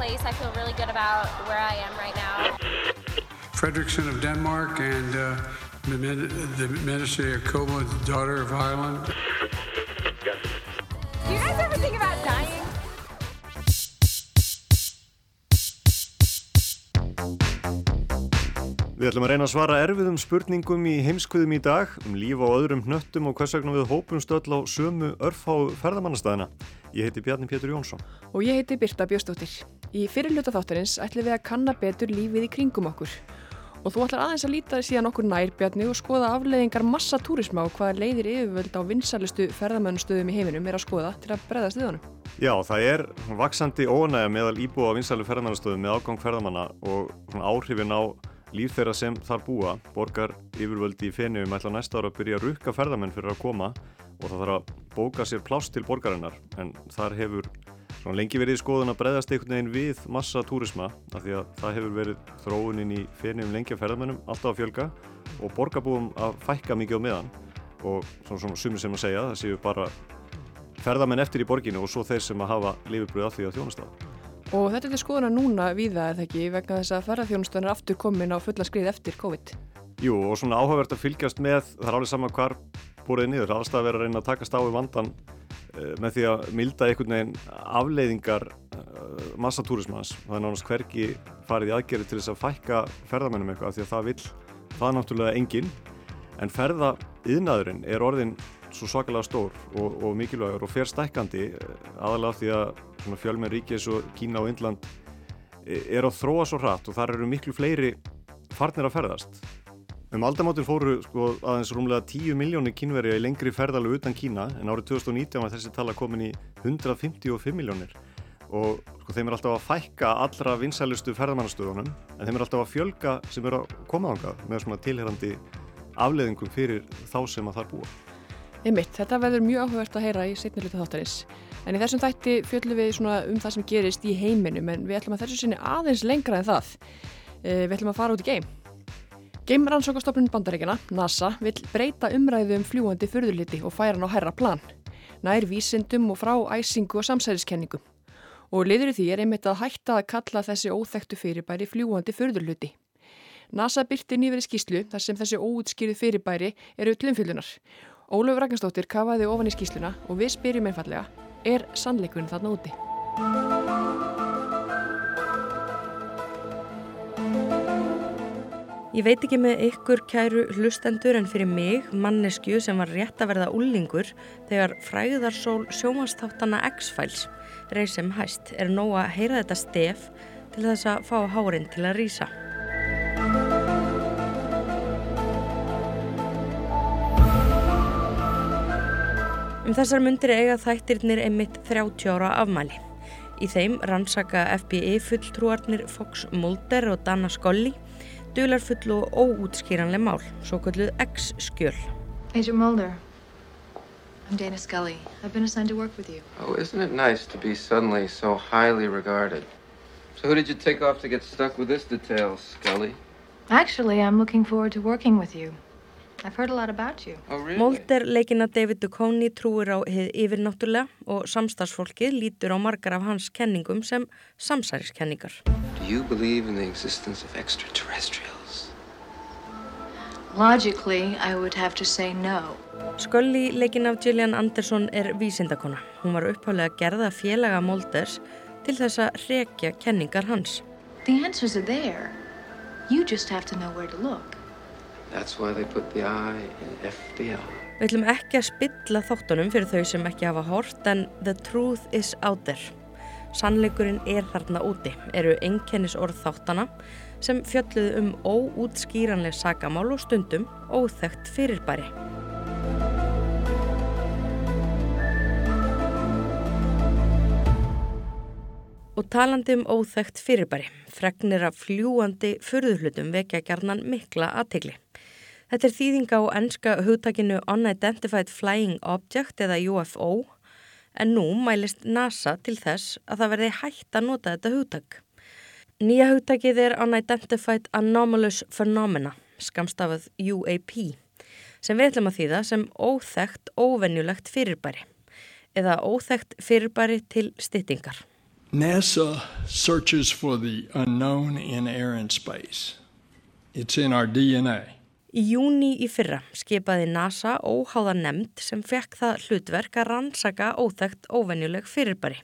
Place. I feel really good about where I am right now. Fredrickson of Denmark and uh, the, of Koma, daughter of Ireland. Do you guys ever think about dying? Við ætlum að reyna að svara erfiðum spurningum í heimskuðum í dag um líf á öðrum hnöttum og hvers vegna við hópum stöll á sömu örfá ferðamannastæðina. Ég heiti Bjarni Pétur Jónsson. Og ég heiti Birta Bjöstóttir. Í fyrirluta þáttarins ætlum við að kanna betur lífið í kringum okkur. Og þú ætlar aðeins að líta síðan okkur nær Bjarni og skoða afleiðingar massa túrisma og hvaða leiðir yfirvöld á vinsalustu ferðamannastöðum í heiminum er að skoða til að breðast við honum. Já, það er vaksandi ónægja meðal íbúa á vinsalu ferðamannastöðum með ágang ferðamanna og áhrifin á líf þeirra sem þar búa. Borgar yfirvöldi í fennium ætla næsta ára að byrja að rukka ferðamenn fyrir að koma og það þarf að bóka sér pláss til borgarinnar en þar hefur lengi verið í skoðun að breyðast einhvern veginn við massa túrisma af því að það hefur verið þróunin í fennium lengi að ferðamennum alltaf að fjölga og borgarbúum að fækka mikið á meðan og svona svona sumir sem að segja það séu bara ferðamenn eftir í borginu og svo þeir sem að hafa lifibröð af því að þjónastaf. Og þetta er skoðuna núna viða er það ekki vegna þess að ferðarþjónustan er aftur komin á fulla skrið eftir COVID? Jú og svona áhugavert að fylgjast með, það er alveg sama hvar búrið niður, allstað verið að reyna að takast á við vandan með því að milda einhvern veginn afleiðingar uh, massatúrismans. Það er nánast hverki farið í aðgerið til þess að fækka ferðamennum eitthvað því að það vil, það er náttúrulega engin, en ferðaiðnaðurinn er orðin svo svakalega stór og, og mikilvægur og fer stækkandi aðalega því að fjölmenn ríkis og Kína og Indland er að þróa svo hratt og þar eru miklu fleiri farnir að ferðast. Um aldamáttinn fóru sko, aðeins rúmlega 10 miljónir kínverja í lengri ferðalu utan Kína en árið 2019 var þessi tala komin í 155 miljónir og sko, þeim er alltaf að fækka allra vinsælustu ferðamannastöðunum en þeim er alltaf að fjölga sem eru að koma ánga með svona tilherandi afleðingum fyrir þá sem að þar búa. Einmitt, þetta verður mjög áhugavert að heyra í setni hluta þáttarins. En í þessum þætti fjöldum við um það sem gerist í heiminum en við ætlum að þessu sinni aðeins lengra en það. Uh, við ætlum að fara út í geim. Geimrannsókastofnun bandaríkjana, NASA, vil breyta umræðu um fljúandi förðurliti og færa hann á herra plan. Nær vísindum og frá æsingu og samsæriskenningum. Og liður í því er einmitt að hætta að kalla þessi óþektu fyrirbæri fljúandi förðurluti. NASA byrti nýverið skýslu þar sem þessi óutskýrið fyrirbæri eru ullumfyllunar Óluf Ragnarstóttir kafaði ofan í skýsluna og við spyrjum einfallega, er sannleikurinn þarna úti? Ég veit ekki með ykkur kæru hlustendur en fyrir mig, mannesku sem var rétt að verða úllingur þegar fræðarsól sjómanstáttanna X-Files reysum hæst er nóg að heyra þetta stef til þess að fá hárin til að rýsa. Um þessar myndir eiga þættirnir einmitt 30 ára afmæli. Í þeim rannsaka FBI fulltrúarnir Fox Mulder og Dana Scully dularfull og óútskýranleg mál, svo kalluð X-skjöl. Agent Mulder, I'm Dana Scully. I've been assigned to work with you. Oh, isn't it nice to be suddenly so highly regarded? So who did you take off to get stuck with this detail, Scully? Actually, I'm looking forward to working with you. Molder leikina David Duchovny trúir á hið yfirnáttúrlega og samstagsfólkið lítur á margar af hans kenningum sem samsæriskenningar. Do you believe in the existence of extraterrestrials? Logically, I would have to say no. Scully leikin af Gillian Anderson er vísindakona. Hún var uppháðlega gerða félaga Molders til þess að rekja kenningar hans. The answers are there. You just have Við ætlum ekki að spilla þáttunum fyrir þau sem ekki hafa hort en the truth is out there. Sannleikurinn er þarna úti, eru enkennis orð þáttana sem fjölluðu um óútskýranleg sagamál og stundum óþægt fyrirbæri. Og talandi um óþægt fyrirbæri, fregnir af fljúandi fyrðuhlutum vekja gerðnan mikla aðtegli. Þetta er þýðinga á enska hugtakinu Unidentified Flying Object eða UFO en nú mælist NASA til þess að það verði hægt að nota þetta hugtak. Nýja hugtakið er Unidentified Anomalous Phenomena, skamstafað UAP, sem við ætlum að þýða sem óþægt óvenjulegt fyrirbæri eða óþægt fyrirbæri til styttingar. NASA searches for the unknown in air and space. It's in our DNA. Í júni í fyrra skipaði NASA óháða nefnd sem fekk það hlutverk að rannsaka óþægt óvenjuleg fyrirbæri.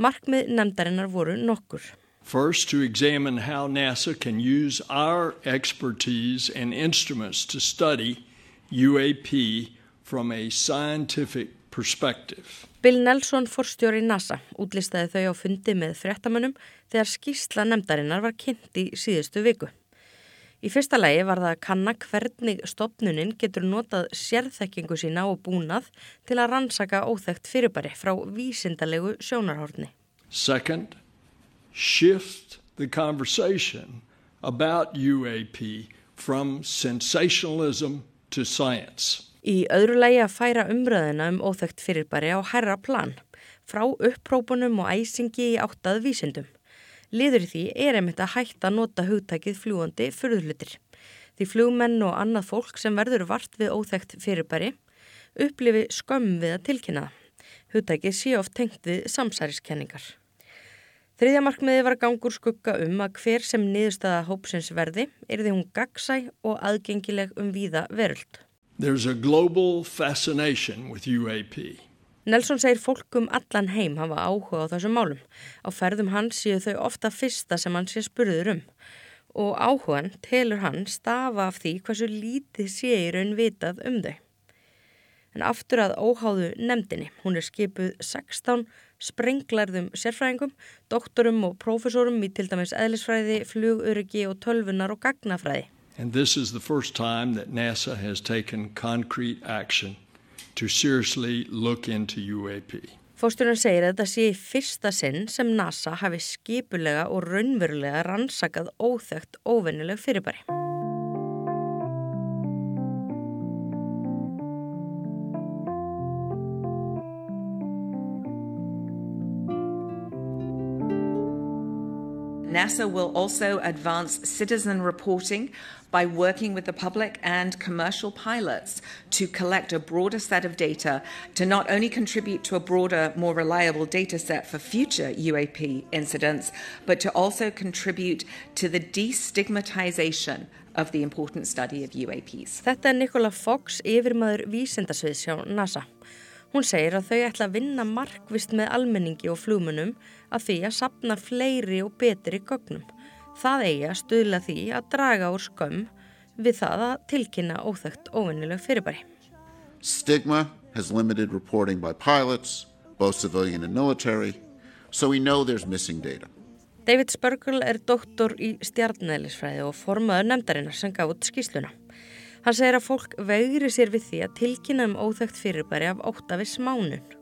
Markmið nefndarinnar voru nokkur. First, to examine how NASA can use our expertise and instruments to study UAP from a scientific perspective. Bill Nelson, forstjóri NASA, útlistaði þau á fundi með fréttamönnum þegar skýrsla nefndarinnar var kynnt í síðustu viku. Í fyrsta lægi var það að kanna hvernig stopnunin getur notað sérþekkingu sína og búnað til að rannsaka óþægt fyrirbæri frá vísindalegu sjónarhórni. Second, shift the conversation about UAP from sensationalism to science. Í öðru lægi að færa umröðina um óþægt fyrirbæri á herra plan, frá upprópunum og æsingi í áttað vísindum. Liður í því er einmitt að hætta að nota hugtækið fljúandi fyrðulutir. Því fljúmenn og annað fólk sem verður vart við óþægt fyrirbæri upplifi skömm við að tilkynna. Hugtækið sé oft tengt við samsæriskenningar. Þriðja markmiði var gangur skugga um að hver sem niðurstaða hópsins verði er því hún gagsæ og aðgengileg um víða veröld. There's a global fascination with UAP. Nelson segir fólk um allan heim hafa áhuga á þessum málum. Á ferðum hans séu þau ofta fyrsta sem hann sé spurður um. Og áhugan telur hann stafa af því hversu lítið sé í raun vitað um þau. En aftur að óháðu nefndinni, hún er skipuð 16 sprenglarðum sérfræðingum, doktorum og prófessorum í til dæmis eðlisfræði, fluguriki og tölvunar og gagnafræði. And this is the first time that NASA has taken concrete action to seriously look into UAP. Fósturinn segir að þetta sé í fyrsta sinn sem NASA hafi skipulega og raunverulega rannsakað óþögt óvennileg fyrirbæri. NASA will also advance citizen reporting by working with the public and commercial pilots to collect a broader set of data to not only contribute to a broader, more reliable data set for future UAP incidents, but to also contribute to the destigmatization of the important study of UAPs. Þetta er Nicola Fox, yfirmaður vísindasviðs hjá NASA. Hún segir að þau ætla að vinna markvist með almenningi og flugmunum að því að sapna fleiri og betri gögnum. Það eigi að stuðla því að draga úr skömm við það að tilkynna óþögt óvinnileg fyrirbæri. Stigma has limited reporting by pilots, both civilian and military, so we know there's missing data. David Spurgle er doktor í stjarnæðlisfræði og formaður nefndarinnar sem gaf út skýsluna. Hann segir að fólk vegri sér við því að tilkynna um óþögt fyrirbæri af ótta við smánun.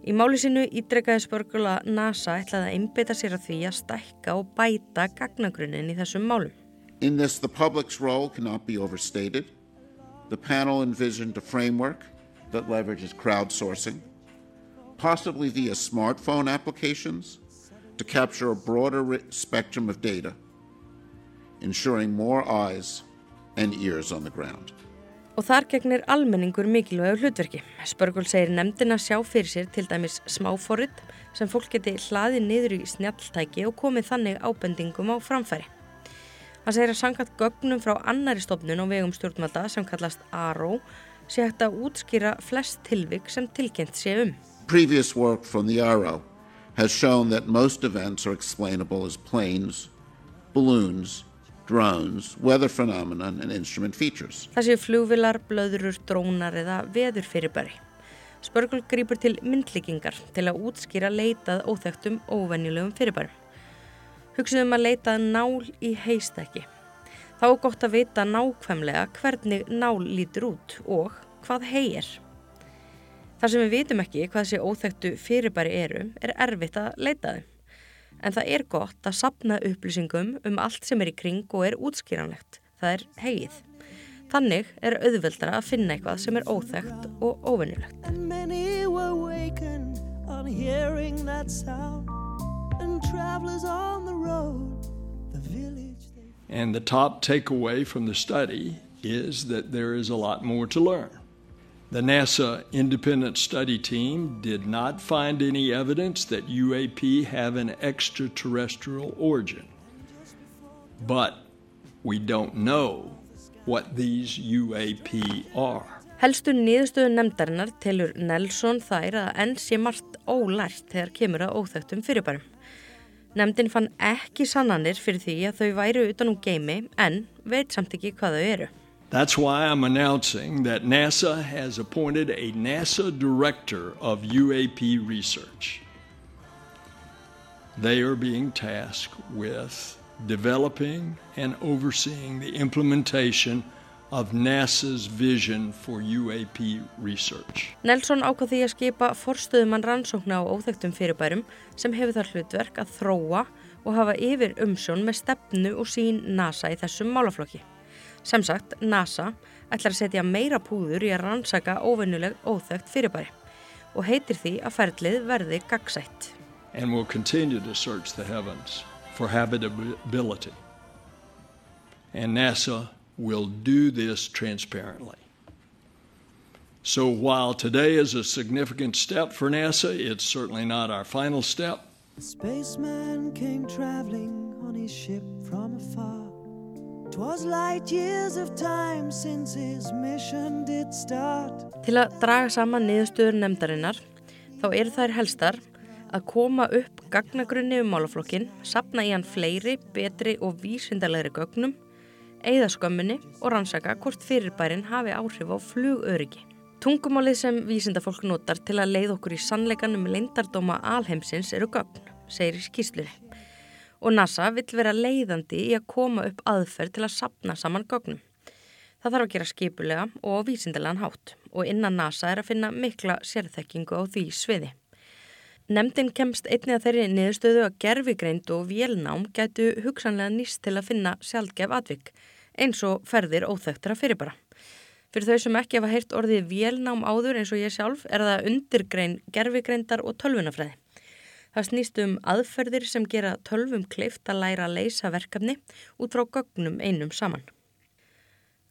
Í máli sinu ídregaði Spörgul að NASA ætlaði að einbeita sér að því að stækka og bæta gagnagrunin í þessum málum. In this, the public's role cannot be overstated. The panel envisioned a framework that leverages crowdsourcing, possibly via smartphone applications, to capture a broader spectrum of data, ensuring more eyes and ears on the ground. Og þar gegnir almenningur mikilvægur hlutverki. Spörgul segir nefndina sjá fyrir sér til dæmis smáforrið sem fólk geti hlaðið niður í snjalltæki og komið þannig ábendingum á framfæri. Hann segir að sangat gögnum frá annari stofnun og vegum stjórnvalda sem kallast ARO sé hægt að útskýra flest tilvik sem tilkynnt sé um. Previous work from the ARO has shown that most events are explainable as planes, balloons, drones, weather phenomenon and instrument features. Það séu flugvilar, blöðurur, drónar eða veðurfyrirbæri. Spörgul grýpur til myndlíkingar til að útskýra leitað óþægtum óvenjulegum fyrirbærum. Hugsiðum að leitað nál í heistæki. Þá er gott að vita nákvæmlega hvernig nál lítur út og hvað hei er. Þar sem við vitum ekki hvað þessi óþægtu fyrirbæri eru er erfitt að leita þeim. En það er gott að sapna upplýsingum um allt sem er í kring og er útskýranlegt. Það er hegið. Þannig er auðveldra að finna eitthvað sem er óþægt og óvinnulegt. And many were wakened on hearing that sound. And travelers on the road, the village. And the top takeaway from the study is that there is a lot more to learn. The NASA independent study team did not find any evidence that UAP have an extraterrestrial origin. But we don't know what these UAP are. Helstu niðurstöðu nefndarinnar telur Nelson þær að enn sé margt ólært þegar kemur að óþögtum fyrirbærum. Nefndin fann ekki sannanir fyrir því að þau væru utan um geimi en veit samt ekki hvað þau eru. That's why I'm announcing that NASA has appointed a NASA director of UAP research. They are being tasked with developing and overseeing the implementation of NASA's vision for UAP research. Nelson ákvað því að skipa forstöðumann rannsókna á óþögtum fyrirbærum sem hefur þar hlutverk að þróa og hafa yfir umsjón með stefnu og sín NASA í þessum málaflokki. Sem sagt, NASA ætlar að setja meira púður í að rannsaka óvennuleg óþögt fyrirbæri og heitir því að ferlið verði gagsætt. And will continue to search the heavens for habitability. And NASA will do this transparently. So while today is a significant step for NASA, it's certainly not our final step. A spaceman came traveling on his ship from afar. Twas light years of time since his mission did start. Til að draga saman niðurstöður nefndarinnar þá eru þær helstar að koma upp gagnagrunni um málaflokkin, sapna í hann fleiri, betri og vísindalegri gögnum, eigða skömmunni og rannsaka hvort fyrirbærin hafi áhrif á flugöryggi. Tungumálið sem vísindafólk notar til að leið okkur í sannleikan um leindardóma alheimsins eru gögn, segir í skýslunni. Og NASA vill vera leiðandi í að koma upp aðferð til að sapna saman gögnum. Það þarf að gera skipulega og vísindilegan hátt og innan NASA er að finna mikla sérþekkingu á því sviði. Nemndin kemst einni að þeirri niðurstöðu að gerfigreind og vélnám gætu hugsanlega nýst til að finna sjálfgef atvik, eins og ferðir óþögtra fyrirbara. Fyrir þau sem ekki hafa heyrt orðið vélnám áður eins og ég sjálf er það undirgrein, gerfigreindar og tölvunafræði. Það snýst um aðferðir sem gera tölvum kleift að læra að leysa verkefni út frá gögnum einum saman.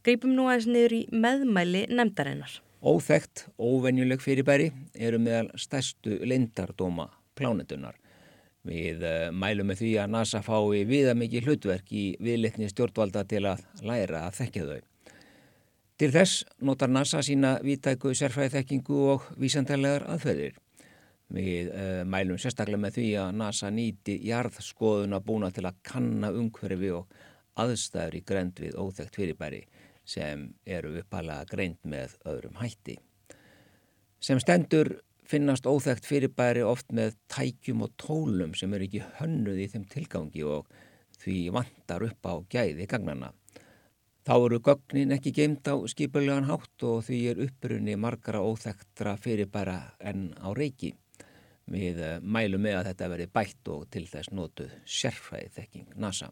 Grípum nú aðeins niður í meðmæli nefndarinnar. Óþægt, óvenjuleg fyrirbæri eru meðal stærstu lindardóma plánetunar. Við uh, mælum með því að NASA fái viða mikið hlutverk í viðlitni stjórnvalda til að læra að þekkja þau. Til þess notar NASA sína viðtæku sérfræði þekkingu og vísandalegar aðferðir. Við uh, mælum sérstaklega með því að NASA nýti jarðskoðuna búna til að kanna umhverfi og aðstæður í grend við óþægt fyrirbæri sem eru uppalega greint með öðrum hætti. Sem stendur finnast óþægt fyrirbæri oft með tækjum og tólum sem eru ekki hönnuð í þeim tilgangi og því vantar upp á gæði gagnana. Þá eru gögnin ekki geimt á skipulegan hátt og því er upprunni margara óþægtra fyrirbæra enn á reiki. Við mælum með að þetta veri bætt og til þess notuð sérfræði þekking NASA.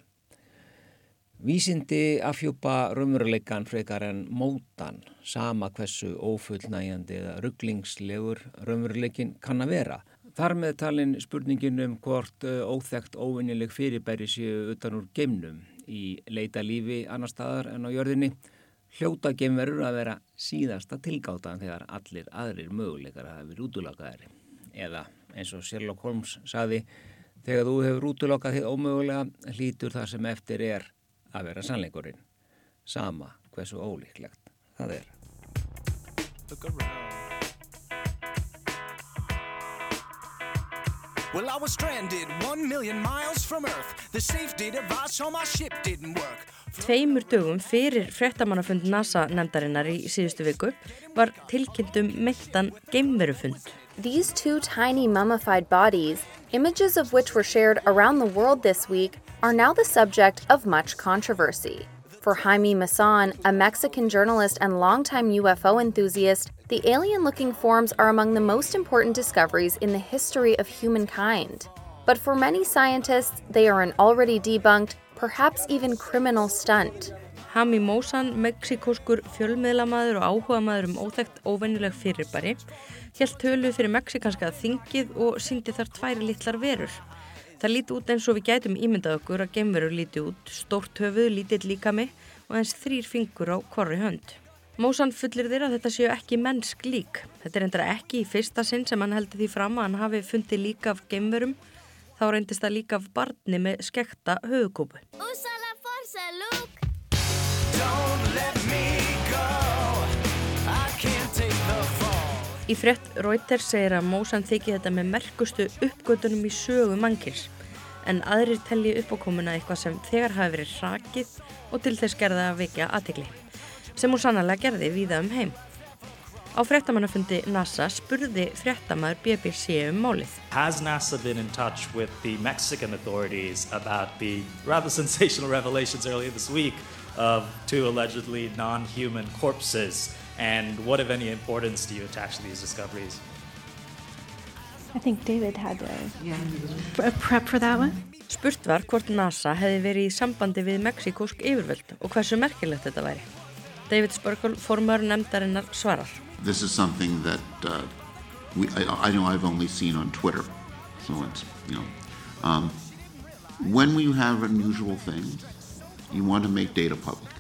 Vísindi afhjúpa raunveruleikan frekar en mótan, sama hversu ófullnægjandi eða rugglingslegur raunveruleikin kann að vera. Þar með talin spurningin um hvort óþægt óvinnileg fyrirbæri séu utan úr geimnum í leita lífi annar staðar en á jörðinni, hljóta geimverur að vera síðasta tilgátaðan þegar allir aðrir möguleikar að hafa verið útulakaðari. Eða eins og Sherlock Holmes saði, þegar þú hefur útulakað þið ómögulega hlítur það sem eftir er að vera sannleikurinn sama hversu ólíklegt það er Well, I was stranded one million miles from Earth. The safety device on my ship didn't work. Tveimur dögum fyrir fréttamannafund NASA nefndarinnar í síðustu viku var tilkynntum meittan geimverufund. These two tiny mummified bodies, images of which were shared around the world this week, are now the subject of much controversy. For Jaime Masan, a Mexican journalist and longtime UFO enthusiast, the alien looking forms are among the most important discoveries in the history of humankind. But for many scientists, they are an already debunked, perhaps even criminal stunt. Hami Mósan, meksikóskur fjölmiðlamaður og áhugamaður um óþægt óvenjuleg fyrirbæri, helt tölu fyrir meksikanska þingið og síndi þar tværi litlar verur. Það líti út eins og við gætum ímyndað okkur að gemverur líti út, stórt höfuð, lítill líkami og eins þrýr fingur á korri hönd. Mósan fullir þeirra að þetta séu ekki mennsk lík. Þetta er endra ekki í fyrsta sinn sem hann heldur því fram að hann hafi fundið líka af gemverum. Þá reyndist það líka af barni með skekta höfukúpu. Í frétt Reuters segir að Mósan þykir þetta með merkustu uppgötunum í sögu mannkils en aðrir telli uppákomuna eitthvað sem þegar hafi verið rakið og til þess gerða að vekja aðtikli sem hún sannlega gerði víða um heim. Á fréttamannafundi NASA spurði fréttamaður BBC um málið. Has NASA been in touch with the Mexican authorities about the rather sensational revelations earlier this week of two allegedly non-human corpses and what, if any, importance do you attach to these discoveries? I think David had a, yeah. prep for that one. Spurt var hvort NASA hefði verið í sambandi við meksikósk yfirvöld og hversu merkilegt þetta væri. David Spurkle, formar nefndarinnar, svarar. This is something that uh, we, I, I know I've only seen on Twitter, so it's, you know, um, when we have unusual things, you want to make data public.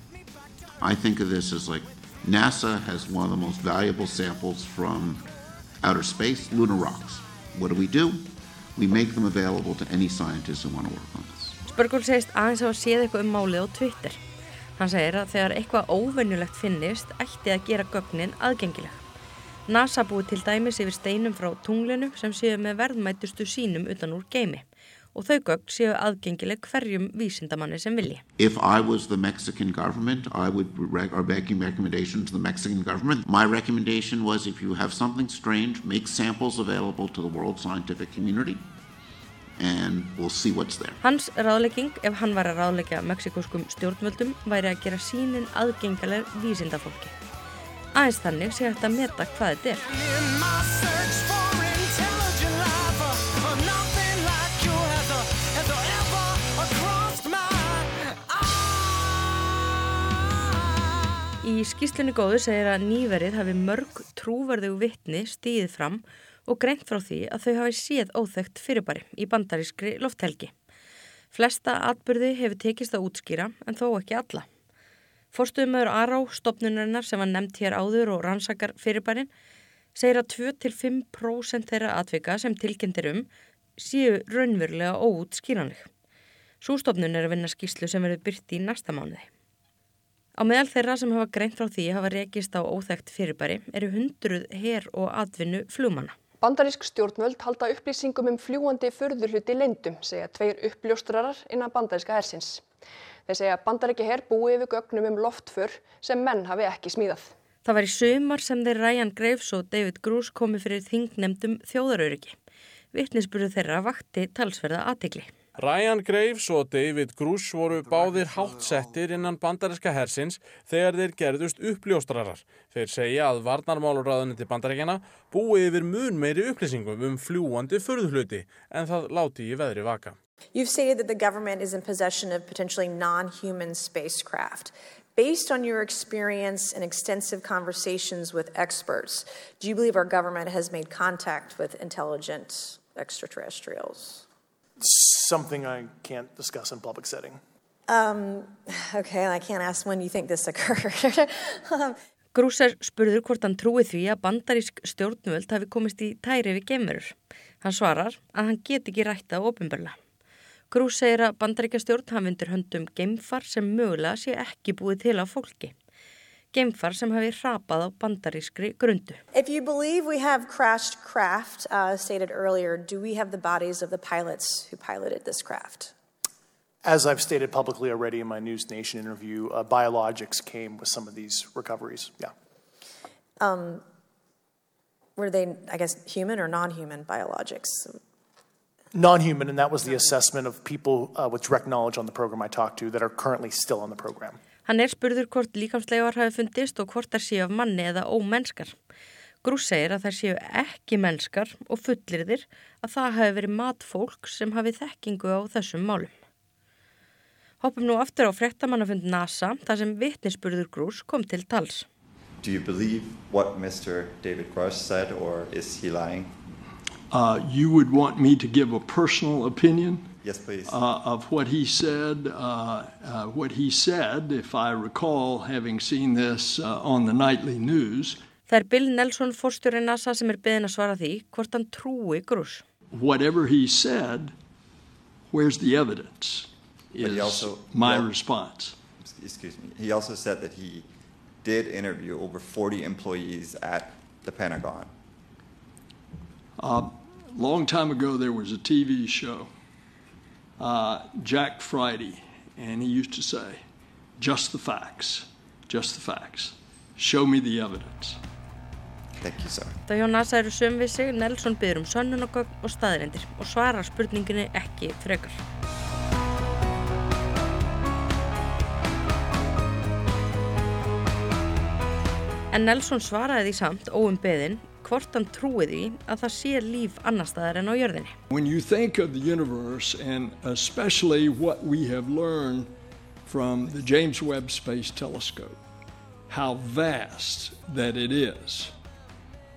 I think of this as like NASA has one of the most valuable samples from outer space, lunar rocks. What do we do? We make them available to any scientists who want to work on this. Spurgul segist aðeins á að séð eitthvað um málið á Twitter. Hann segir að þegar eitthvað óvennulegt finnist ætti að gera gögnin aðgengileg. NASA búið til dæmis yfir steinum frá tunglinu sem séu með verðmætustu sínum utan úr geimi og þau gögn séu aðgengileg hverjum vísindamanni sem vilji. If I was the Mexican government, I would or making recommendation to the Mexican government. My recommendation was if you have something strange, make samples available to the world scientific community and we'll see what's there. Hans ráðlegging, ef hann var að ráðleggja meksikoskum stjórnvöldum, væri að gera sínin aðgengileg vísindafólki. Aðeins þannig sé hægt að meta hvað þetta er. Í skýslunni góðu segir að nýverið hafi mörg trúverðu vittni stíðið fram og greint frá því að þau hafi séð óþögt fyrirbæri í bandarískri lofthelgi. Flesta atbyrði hefur tekist að útskýra en þó ekki alla. Forstuðumöður Ará, stopnunarinnar sem var nefnt hér áður og rannsakar fyrirbærin, segir að 2-5% þeirra atvika sem tilkynntir um séu raunverulega óútskýranleg. Sústofnun er að vinna skýslu sem verður byrti í næsta mánuði. Á meðal þeirra sem hafa greint frá því hafa rekist á óþægt fyrirbæri eru hundruð her og atvinnu flugmanna. Bandarísk stjórnvöld halda upplýsingum um fljúandi förðurhluti leindum, segja tveir uppljóstrarar innan bandaríska hersins. Þeir segja bandaríki her búi yfir gögnum um loftför sem menn hafi ekki smíðað. Það var í sömar sem þeir Ryan Graves og David Grush komi fyrir þingnemdum þjóðaröryggi. Vittnisbúru þeirra vakti talsverða aðtegli. Ryan Graves og David Grush voru báðir hátsettir innan bandaríska hersins þegar þeir gerðust uppljóstrarar. Þeir segja að varnarmálurraðunni til bandaríkjana búi yfir mun meiri upplýsingum um fljúandi förðhluti en það láti í veðri vaka. You've stated that the government is in possession of potentially non-human spacecraft. Based on your experience and extensive conversations with experts, do you believe our government has made contact with intelligent extraterrestrials? Something I can't discuss in public setting. Um, okay, I can't ask when you think this occurred. Grúser spurður hvort hann trúi því að bandarísk stjórnvöld hafi komist í tæri við gemurur. Hann svarar að hann get ekki rætta á ofinbörla. Grús segir að bandaríkja stjórn hafi undir höndum gemfar sem mögulega sé ekki búið til á fólki. Gemfar sem hafi hrapað á bandarískri grundu. If you believe we have crashed craft, uh, stated earlier, do we have the bodies of the pilots who piloted this craft? As I've stated publicly already in my News Nation interview, uh, biologics came with some of these recoveries. Yeah. Um, were they, I guess, human or non-human biologics? Non-human, and that was the assessment of people uh, with direct knowledge on the program I talked to that are currently still on the program. Hann er spurður hvort líkamslegar hafi fundist og hvort þar séu af manni eða ómennskar. Grús segir að þær séu ekki mennskar og fullirðir að það hafi verið mat fólk sem hafi þekkingu á þessum málum. Hoppum nú aftur á frektamannafund NASA þar sem vitnisspurður Grús kom til tals. Do you believe what Mr. David Grush said or is he lying? Uh, you would want me to give a personal opinion? Yes, please. Uh, of what he said. Uh, uh, what he said, if I recall having seen this uh, on the nightly news. Það er Bill Nelson, fórstjóri NASA, sem er beðin að svara því hvort hann trúi grús. Whatever he said, where's the evidence? Is also- my well- response. Excuse me. He also said that he did interview over 40 employees at the Pentagon. A long time ago, there was a TV show, uh, Jack Friday, and he used to say, just the facts, just the facts. Show me the evidence. Thank you, sir. Það hjá NASA eru söm við sig, Nelson byður um sönnunagögn og staðirindir og svarar spurninginni ekki frekar. En Nelson svaraði því samt óum beðin hvort hann að það sé líf annar staðar en á jörðinni. When you think of the universe, and especially what we have learned from the James Webb Space Telescope, how vast that it is.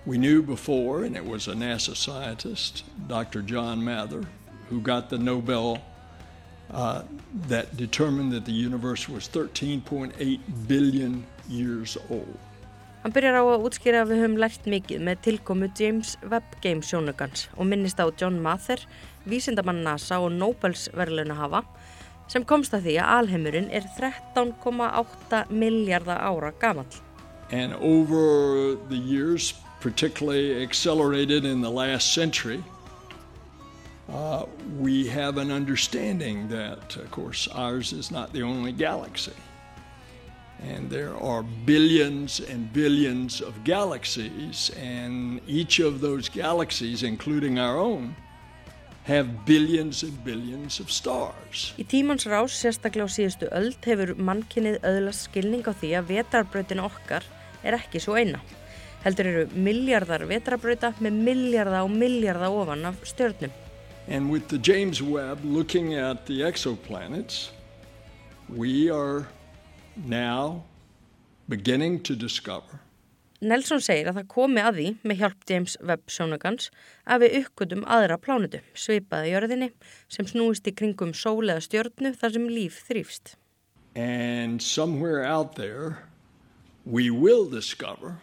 We knew before, and it was a NASA scientist, Dr. John Mather, who got the Nobel uh, that determined that the universe was 13.8 billion years old. Hann byrjar á að útskýra að við höfum lært mikið með tilkomu James Webb Game sjónugans og minnist á John Mather, vísindamann NASA og Nobels verðlunahafa sem komst að því að alheimurinn er 13,8 miljardar ára gamall. And over the years, particularly accelerated in the last century, uh, we have an understanding that, of course, ours is not the only galaxy. And there are billions and billions of galaxies, and each of those galaxies, including our own, have billions and billions of stars. Í tímans rás, sérstaklega á síðustu öld, hefur mannkinnið öðlast skilning á því að vetrarbrautin okkar er ekki svo eina. Heldur eru miljardar vetrarbrauta með miljarda og miljarda ofan af stjörnum. And with the James Webb looking at the exoplanets, we are now beginning to discover Nelson segir að það komi að því með hjálp James Webb sjónugans að við uppgötum aðra plánutu, svipaði jörðinni, sem snúist í kringum sól eða stjörnu þar sem líf þrýfst. And somewhere out there, we will discover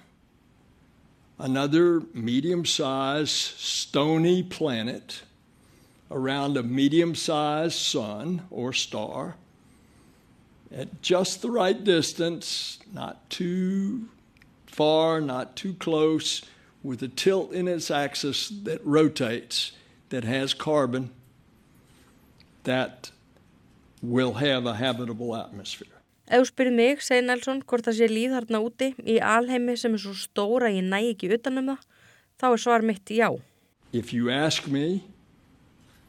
another medium sized stony planet around a medium sized sun or star at just the right distance, not too far, not too close, with a tilt in its axis that rotates, that has carbon, that will have a habitable atmosphere. Ef þú spyrir mig, segir Nelson, hvort það sé líð þarna úti í alheimi sem er svo stóra ég næ ekki utanum það, þá er svar mitt já. If you ask me,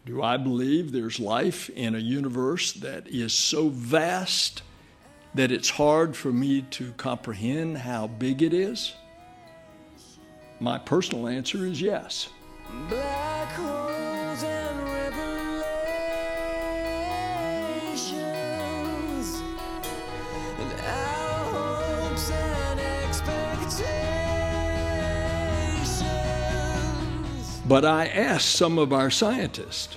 do I believe there's life in a universe that is so vast that it's hard for me to comprehend how big it is? My personal answer is yes. But I asked some of our scientists.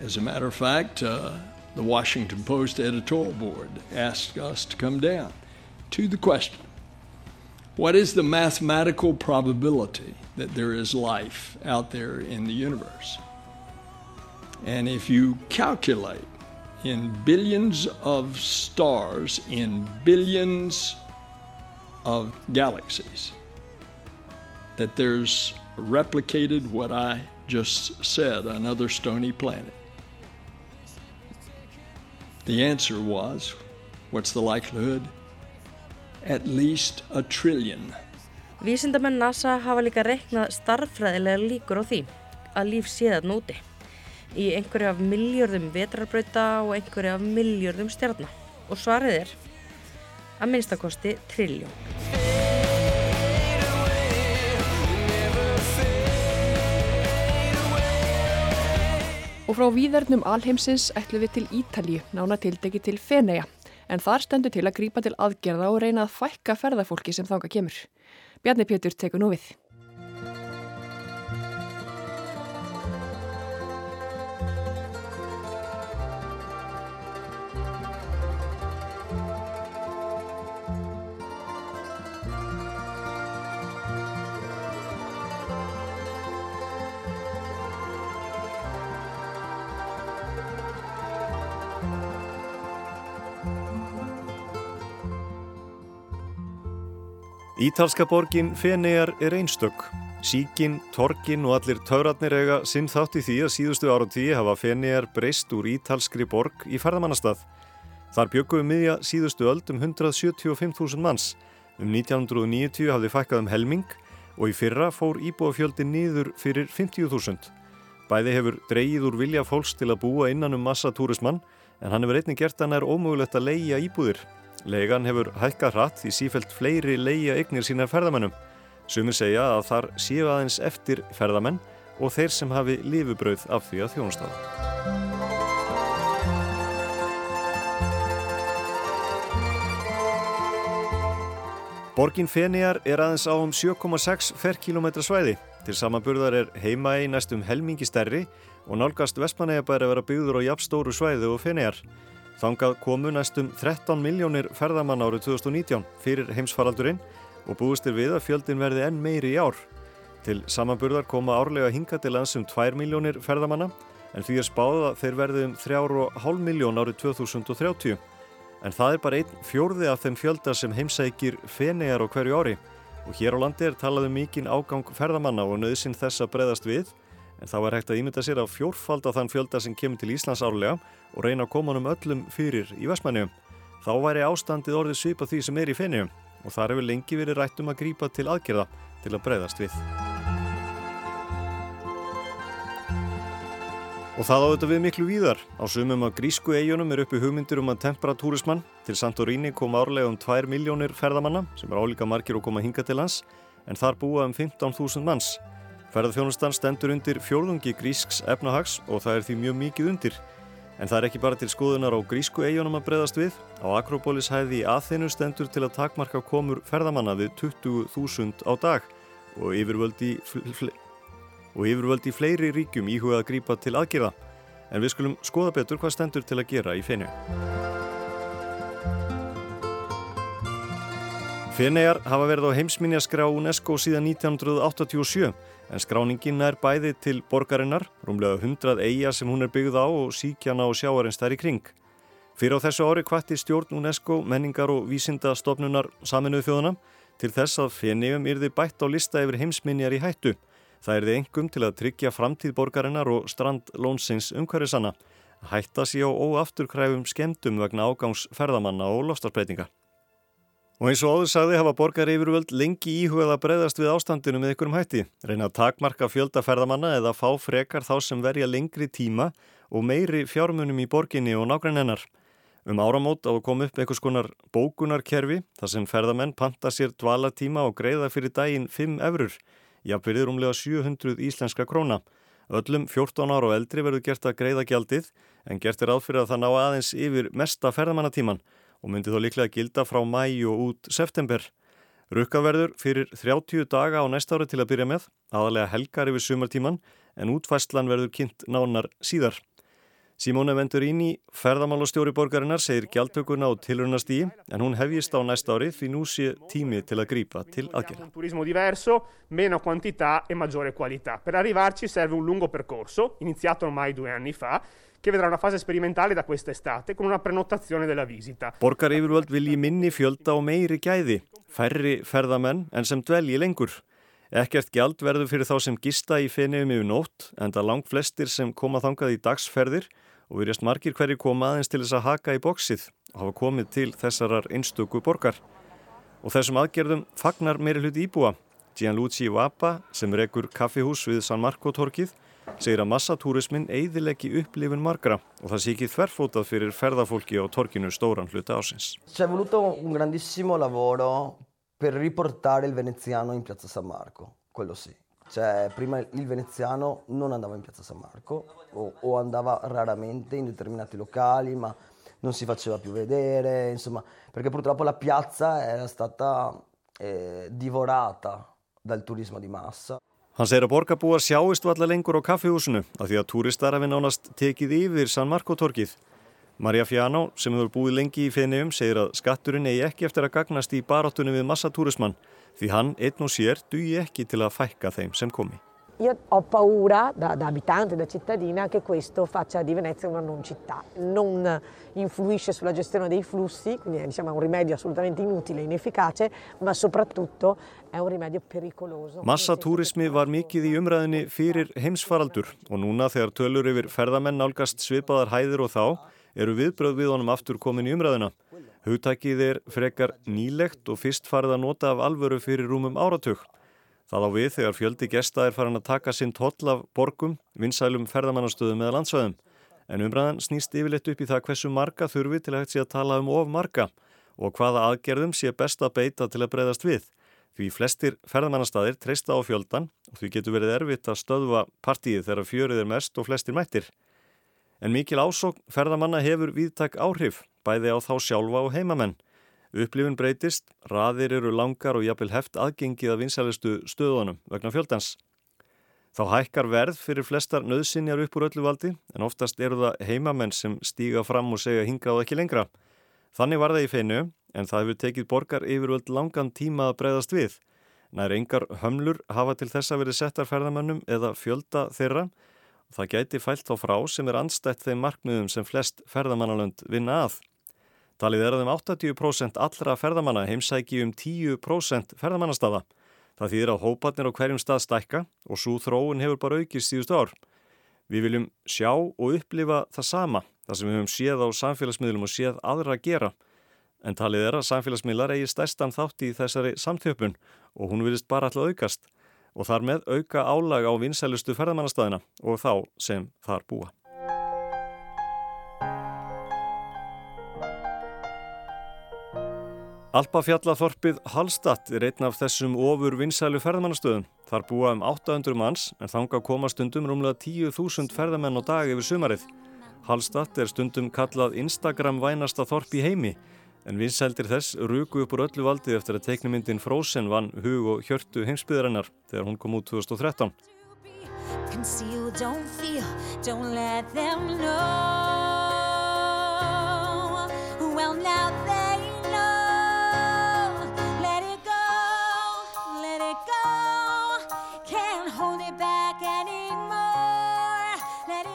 As a matter of fact, uh, the Washington Post editorial board asked us to come down to the question What is the mathematical probability that there is life out there in the universe? And if you calculate in billions of stars, in billions of galaxies, that there's replicated what I just said, another stony planet. The answer was what's the likelihood? At least a trillion. Vísindamenn NASA hafa líka reiknað starffræðilega líkur á því að líf séðað núti í einhverju af miljörðum vetrarbrauta og einhverju af miljörðum stjarnar. Og svarið er að minnstakosti trilljón. Og frá víðernum alheimsins ætlum við til Ítalju, nána tildegi til Feneja. En þar stendur til að grípa til aðgerða og reyna að fækka ferðarfólki sem þanga kemur. Bjarni Pétur tekur nú við. Ítalska borgin Fenegar er einstök. Síkin, torkin og allir taurarnir eiga sinn þátt í því að síðustu ára tíu hafa Fenegar breyst úr ítalskri borg í ferðamannastað. Þar bjökuðu miðja síðustu öld um 175.000 manns. Um 1990 hafði fækkað um helming og í fyrra fór íbúafjöldi nýður fyrir 50.000. Bæði hefur dreyið úr vilja fólks til að búa innan um massa túrismann en hann hefur einnig gert hann er ómögulegt að leia íbúðir. Legan hefur hækkað hratt því sífelt fleiri leia eignir sína ferðamennum. Sumir segja að þar séu aðeins eftir ferðamenn og þeir sem hafi lifubrauð af því að þjónustáða. Borgin Feniar er aðeins á um 7,6 ferkilometra svæði. Til samanburðar er heima í næstum helmingi stærri og nálgast Vestmanneigabæri að vera byggður á jafnstóru svæði og Feniar. Þangað komu næstum 13 miljónir ferðamann árið 2019 fyrir heimsfaraldurinn og búist er við að fjöldin verði enn meiri í ár. Til samanburðar koma árlega hinga til lands um 2 miljónir ferðamanna en því er spáð að þeir verði um 3,5 miljón árið 2030. En það er bara einn fjórði af þeim fjölda sem heimsækir fenegar á hverju ári og hér á landi er talað um mikinn ágang ferðamanna og nöðsinn þess að breyðast við en þá er hægt að ímynda sér að fjórfald af þann fjölda sem kemur til Íslands árlega og reyna að koma um öllum fyrir í Vestmanniðum. Þá væri ástandið orðið svipa því sem er í fenniðum og þar hefur lengi verið rætt um að grípa til aðgerða til að breyðast við. Og það á þetta við miklu víðar. Á sumum af grísku eigunum er uppi hugmyndir um að temperatúrismann. Til Santorini kom árlega um 2 miljónir ferðamanna sem er álíka margir að koma hinga til lands en þar búa um 15.000 manns. Ferðarþjónustan stendur undir fjórðungi grísks efnahags og það er því mjög mikið undir. En það er ekki bara til skoðunar á grísku eigunum að breyðast við. Á Akropolis hæði í aðeinu stendur til að takmarka komur ferðamanna við 20.000 á dag og yfirvöldi, og yfirvöldi fleiri ríkjum íhugað að grípa til aðgerða. En við skulum skoða betur hvað stendur til að gera í fennu. Fennegar hafa verið á heimsminjaskrá UNESCO síðan 1987 en skráningin er bæði til borgarinnar, rúmlega 100 eiga sem hún er byggð á og síkjana og sjáarins þær í kring. Fyrir á þessu ári kvatti stjórn UNESCO, menningar og vísindastofnunar saminuðu þjóðuna til þess að Fennium yrði bætt á lista yfir heimsminjar í hættu. Það yrði engum til að tryggja framtíð borgarinnar og strand lónsins umhverfisanna. Hætta sér á óafturkræfum skemdum vegna ágangs ferðamanna og lofstafsbreytinga. Og eins og áður sagði hafa borgar yfirvöld lengi íhugað að breyðast við ástandinu með ykkurum hætti, reyna að takmarka fjöldaferðamanna eða fá frekar þá sem verja lengri tíma og meiri fjármunum í borginni og nákvæm hennar. Um áramót á að koma upp einhvers konar bókunarkerfi þar sem ferðamenn panta sér dvalatíma og greiða fyrir daginn 5 eurur, jafnverðir umlega 700 íslenska króna. Öllum 14 ára og eldri verður gert að greiða gjaldið en gert er áfyrir að það ná aðeins yfir mesta ferðamannatíman og myndi þó líklega gilda frá mæ og út september. Rukkaverður fyrir 30 daga á næsta ári til að byrja með, aðalega helgar yfir sumartíman en útfæslan verður kynnt nánar síðar. Simone Venturini, ferðamálastjóri borgarinnar, segir gjaldtökuna á tilrunastígi en hún hefjist á næsta ári því nú sé tími til að grípa til aðgerða. Turismo diverso, meno quantità e maggiore qualità. Per arrivarci serve un lungo percorso, iniziato ormai due anni fa, che vedrà una fase sperimentale da quest'estate con una prenotazione della visita. Borgar yfirvöld vilji minni fjölda og meiri gæði, færri ferðamenn en sem dvelji lengur. Ekkert gjald verður fyrir þá sem gista í fenniðum yfir nótt en það langt flestir sem koma þangað í dagsferðir og virjast margir hverju koma aðeins til þess að haka í bóksið og hafa komið til þessarar einstöku borgar. Og þessum aðgerðum fagnar meiri hluti íbúa. Gianluigi Vapa sem rekur kaffihús við San Marco torkið segir að massatúrismin eiðilegi upplifun margra og það sé ekki þverfótað fyrir ferðafólki á torkinu stóran hluta ásins. C'è voluto un grandissimo lavoro per riportare il veneziano in piazza San Marco, quello sì. Cioè, prima il veneziano non andava in piazza San Marco o, o andava raramente in determinati locali, ma non si faceva più vedere, insomma, perché purtroppo la piazza era stata eh, divorata dal turismo di massa. Hann segir að borgarbúar sjáist valla lengur á kaffihúsinu af því að túristar hafi nánast tekið yfir San Marco-torkið. Maria Fiano, sem hefur búið lengi í Feneum, segir að skatturinn eigi ekki eftir að gagnast í barátunum við massatúrismann því hann einn og sér dugi ekki til að fækka þeim sem komi. Io ho paura da, da, abitante, da cittadina, che questo faccia di Venezia una non città. Non influisce sulla gestione dei flussi, quindi è diciamo, un rimedio assolutamente inutile inefficace, ma soprattutto è un rimedio pericoloso. Massatúrismi var mikið í umræðinni fyrir heimsfaraldur og núna þegar tölur yfir ferðamenn nálgast svipaðar hæðir og þá eru viðbröð við honum aftur komin í umræðina. Hugtækið er frekar nýlegt og fyrst farið að nota af alvöru fyrir rúmum áratug. Það á við þegar fjöldi gesta er farin að taka sinn toll af borgum, vinsælum ferðamannastöðum eða landsvæðum. En umræðan snýst yfirleitt upp í það hversu marga þurfi til að hægt sé að tala um of marga og hvaða aðgerðum sé best að beita til að breyðast við. Því flestir ferðamannastæðir treysta á fjöldan og því getur verið erfitt að stöðva partíið þegar fjörið er mest og flestir mættir. En mikil ásókn ferðamanna hefur viðtak áhrif, bæði á þá sjálfa og heimamenn. Upplifun breytist, raðir eru langar og jafnvel heft aðgengið að vinsælistu stöðunum vegna fjöldans. Þá hækkar verð fyrir flestar nöðsinjar upp úr öllu valdi en oftast eru það heimamenn sem stíga fram og segja hingað ekki lengra. Þannig var það í feinu en það hefur tekið borgar yfirvöld langan tíma að breyðast við. Nær engar hömlur hafa til þessa verið settar ferðamannum eða fjölda þeirra Það gæti fælt á frá sem er anstætt þeim markmiðum sem flest ferðamannalönd vinna að. Talið er að um 80% allra ferðamanna heimsæki um 10% ferðamannastafa. Það þýðir að hópatnir á hverjum stað stækka og svo þróun hefur bara aukist síðustu ár. Við viljum sjá og upplifa það sama, það sem við höfum séð á samfélagsmiðlum og séð aðra að gera. En talið er að samfélagsmiðlar eigi stærstan þátt í þessari samþjöpun og hún vilist bara alltaf aukast og þar með auka álag á vinsælustu ferðamannastæðina og þá sem þar búa. Alpafjallaþorpið Hallstatt er einn af þessum ofur vinsælu ferðamannastöðum. Þar búa um 800 manns en þanga koma stundum rúmlega 10.000 ferðamenn á dag yfir sumarið. Hallstatt er stundum kallað Instagram vænasta þorp í heimi en vinsældir þess ruku upp úr öllu valdi eftir að teiknumyndin Frozen vann hug og hjörtu heimsbyðarinnar þegar hún kom út 2013.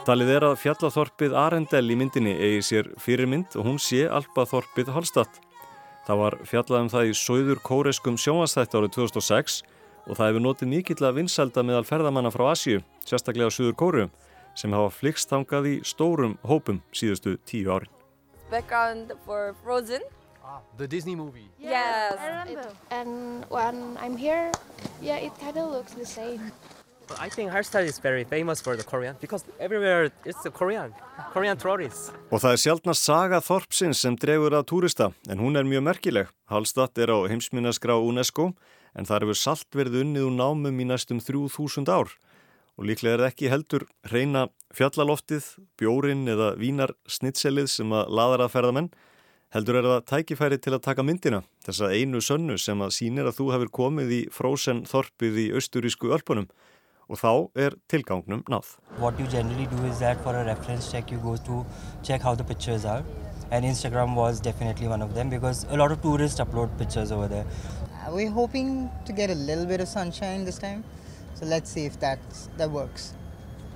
Talið er að fjallaþorpið Arendel í myndinni eigi sér fyrirmynd og hún sé alpaþorpið Hallstatt. Það var fjallað um það í söður kóreskum sjónvastætti árið 2006 og það hefur notið mikill að vinsælda meðal ferðamanna frá Asju, sérstaklega söður kóru, sem hafa flikstangað í stórum hópum síðustu tíu árin. Background for Frozen. Ah, the Disney movie. Yes. It, and when I'm here, yeah, it kind of looks the same. I think Hallstatt is very famous for the Korean because everywhere it's the Korean, Korean tourists. Og það er sjálfnast saga Þorpsins sem dregur að túrista en hún er mjög merkileg. Hallstatt er á heimsminaskrá UNESCO en það hefur salt verið unnið úr námum í næstum 3000 ár og líklega er ekki heldur reyna fjallaloftið, bjórin eða vínar snitselið sem að laðar að ferðamenn heldur er það tækifæri til að taka myndina þessa einu sönnu sem að sínir að þú hefur komið í frósen þorpið í austurísku ölpunum og þá er tilgangnum náð. What you generally do is that for a reference check you go to check how the pictures are and Instagram was definitely one of them because a lot of tourists upload pictures over there. Uh, we're hoping to get a little bit of sunshine this time so let's see if that, that works.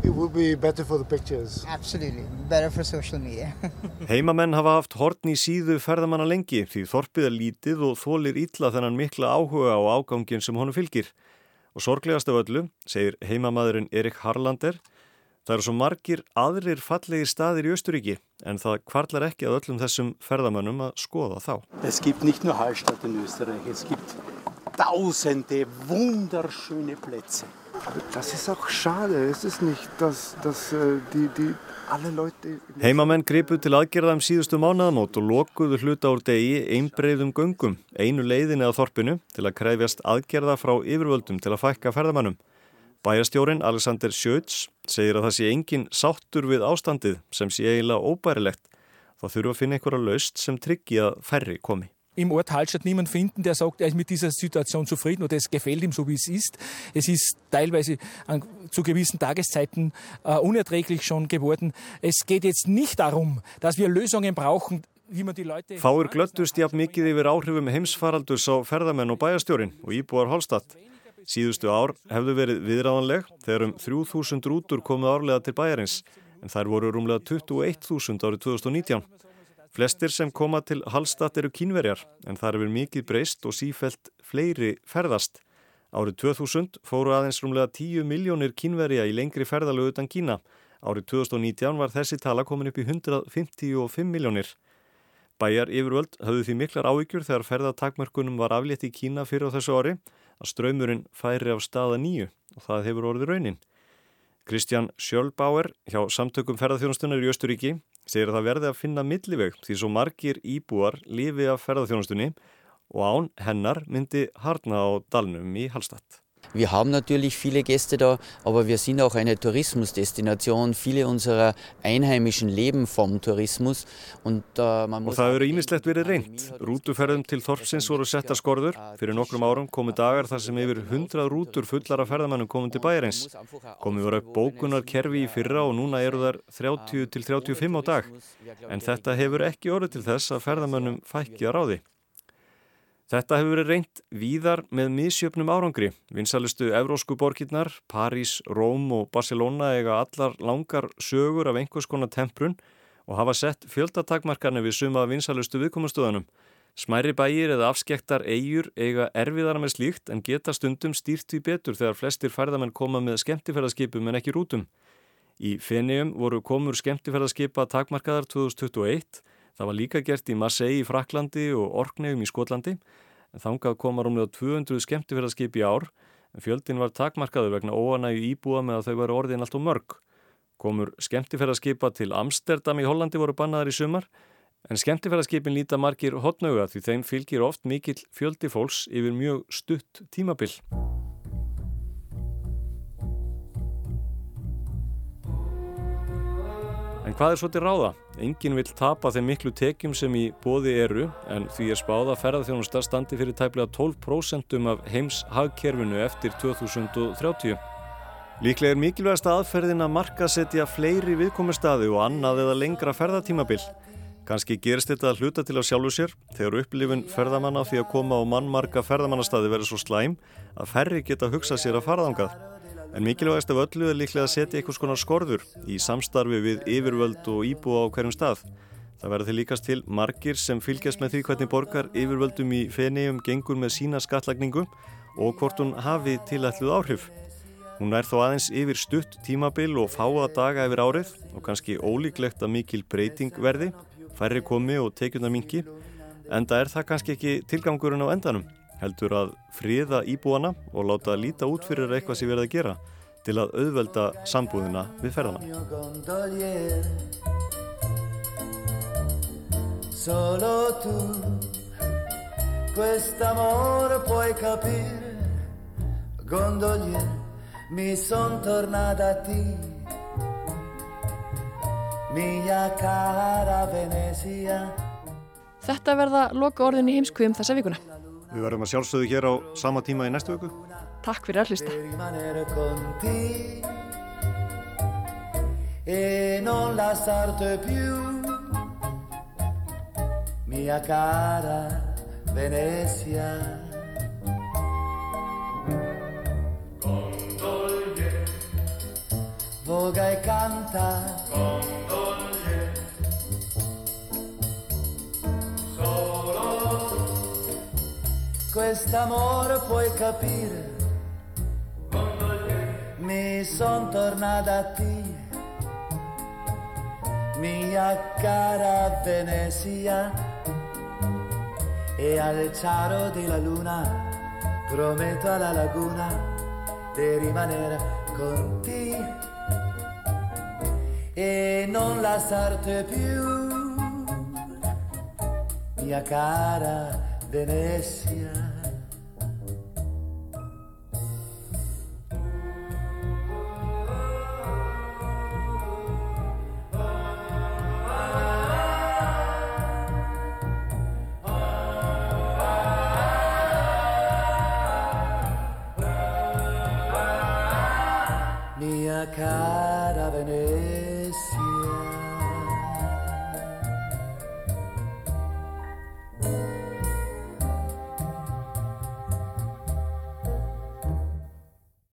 It would be better for the pictures. Absolutely, better for social media. Heimamenn hafa haft hortn í síðu ferðamanna lengi því þorpið er lítið og þólir ítla þennan mikla áhuga á ágangin sem honum fylgir. Og sorglegast af öllu, segir heimamaðurinn Erik Harlander, það eru svo margir aðrir fallegi staðir í Östuríki en það kvarlar ekki að öllum þessum ferðamönnum að skoða þá. Es gibt nicht nur Hallstatt in Österreich, es gibt tausende wunderschöne Plätze. Das ist auch schade, es ist nicht, dass, dass die, die Leute... Heimamenn gripu til aðgerða um síðustu mánaðamót og lokuðu hluta úr degi einbreyðum göngum, einu leiðinni að þorpinu til að krefjast aðgerða frá yfirvöldum til að fækka ferðamannum. Bæjastjórin Alexander Sjöts segir að það sé engin sáttur við ástandið sem sé eiginlega óbærilegt. Það þurfa að finna einhverja laust sem tryggi að færri komi. Im Ort Hallstatt niemand finden, der sagt, er ist mit dieser Situation zufrieden oder es gefällt ihm so, wie es ist. Es ist teilweise an, zu gewissen Tageszeiten äh, unerträglich schon geworden. Es geht jetzt nicht darum, dass wir Lösungen brauchen, Fáir glöttust jafn mikið yfir áhrifum heimsfaraldurs á ferðamenn og bæjastjórin og íbúar Holstadt. Síðustu ár hefðu verið viðráðanleg þegar um 3000 rútur komið árlega til bæjarins en þær voru rúmlega 21.000 árið 2019. Flestir sem koma til Hallstatt eru kínverjar en það hefur mikið breyst og sífelt fleiri ferðast. Árið 2000 fóru aðeins rúmlega 10 miljónir kínverja í lengri ferðalögu utan Kína. Árið 2019 var þessi tala komin upp í 155 miljónir. Bæjar yfirvöld hafðu því miklar áhyggjur þegar ferðatakmörkunum var aflétt í Kína fyrir á þessu ári að ströymurinn færi af staða nýju og það hefur orðið raunin. Kristján Sjölbáer hjá samtökum ferðarþjónustunnar í Östuríki segir að það verði að finna milliveg því svo margir íbúar lifi af ferðarþjónustunni og án hennar myndi harna á dalnum í Hallstatt. Wir haben natürlich viele Gäste da, aber wir sind auch eine Tourismusdestination. Viele unserer Einheimischen leben vom Tourismus. Und, uh, og það eru ímislegt verið reynd. Rútuferðum til Þorpsins voru setta skorður. Fyrir nokkrum árum komu dagar þar sem yfir 100 rútur fullar af ferðamannum komum til bæjarins. Komið voru upp bókunarkerfi í fyrra og núna eru þar 30 til 35 á dag. En þetta hefur ekki orðið til þess að ferðamannum fækja ráði. Þetta hefur verið reynd víðar með misjöfnum árangri. Vinsalustu evrósku borgirnar, París, Róm og Barcelona eiga allar langar sögur af einhvers konar temprun og hafa sett fjöldatakmarkarni við suma vinsalustu viðkomastöðunum. Smæri bæir eða afskektar eigur eiga erfiðara með slíkt en geta stundum stýrt við betur þegar flestir færðamenn koma með skemmtifærðarskipum en ekki rútum. Í Fenium voru komur skemmtifærðarskipa takmarkaðar 2021 Það var líka gert í Marseille í Fraklandi og Orkneum í Skotlandi en þangað koma rúmlega 200 skemmtifæraskip í ár en fjöldin var takmarkaður vegna óanægu íbúa með að þau varu orðin allt og mörg. Komur skemmtifæraskipa til Amsterdam í Hollandi voru bannaðar í sumar en skemmtifæraskipin líta margir hotnauga því þeim fylgir oft mikill fjöldi fólks yfir mjög stutt tímabill. En hvað er svo til ráða? Engin vil tapa þeim miklu tekjum sem í bóði eru en því er spáða ferðarþjónusta standi fyrir tæplega 12% af heims hagkerfinu eftir 2030. Líklega er mikilvægast aðferðin að markasetja fleiri viðkomistadi og annað eða lengra ferðartímabil. Kanski gerist þetta að hluta til að sjálfu sér þegar upplifun ferðamanna því að koma á mannmarka ferðamannastadi verður svo slæm að ferri geta hugsað sér að faraðangað. En mikilvægast af öllu er líklega að setja einhvers konar skorður í samstarfi við yfirvöld og íbúa á hverjum stað. Það verður til líkast til margir sem fylgjast með því hvernig borgar yfirvöldum í fenniðum gengur með sína skattlagningu og hvort hún hafi tilætluð áhrif. Hún er þó aðeins yfir stutt tímabil og fáa daga yfir árið og kannski ólíklegt að mikil breyting verði, færri komi og tekjuna mingi, en það er það kannski ekki tilgangurinn á endanum heldur að friða íbúana og láta líta út fyrir eitthvað sem verið að gera til að auðvelda sambúðina við ferðana. Solo tu quest'amore puoi capire gondolier mi son tornata a ti mia cara Venezia Þetta verða loka orðin í heimskviðum þessa vikuna. Við verðum að sjálfsögðu hér á sama tíma í næstu vöku. Takk fyrir að hlusta. E non lasciarte più Mia cara Venezia Gondolie Voga e canta quest'amore puoi capire. Mi son tornata a te mia cara Venezia e al ciaro della luna prometto alla laguna di rimanere con te e non lasciarti più. Mia cara Venezia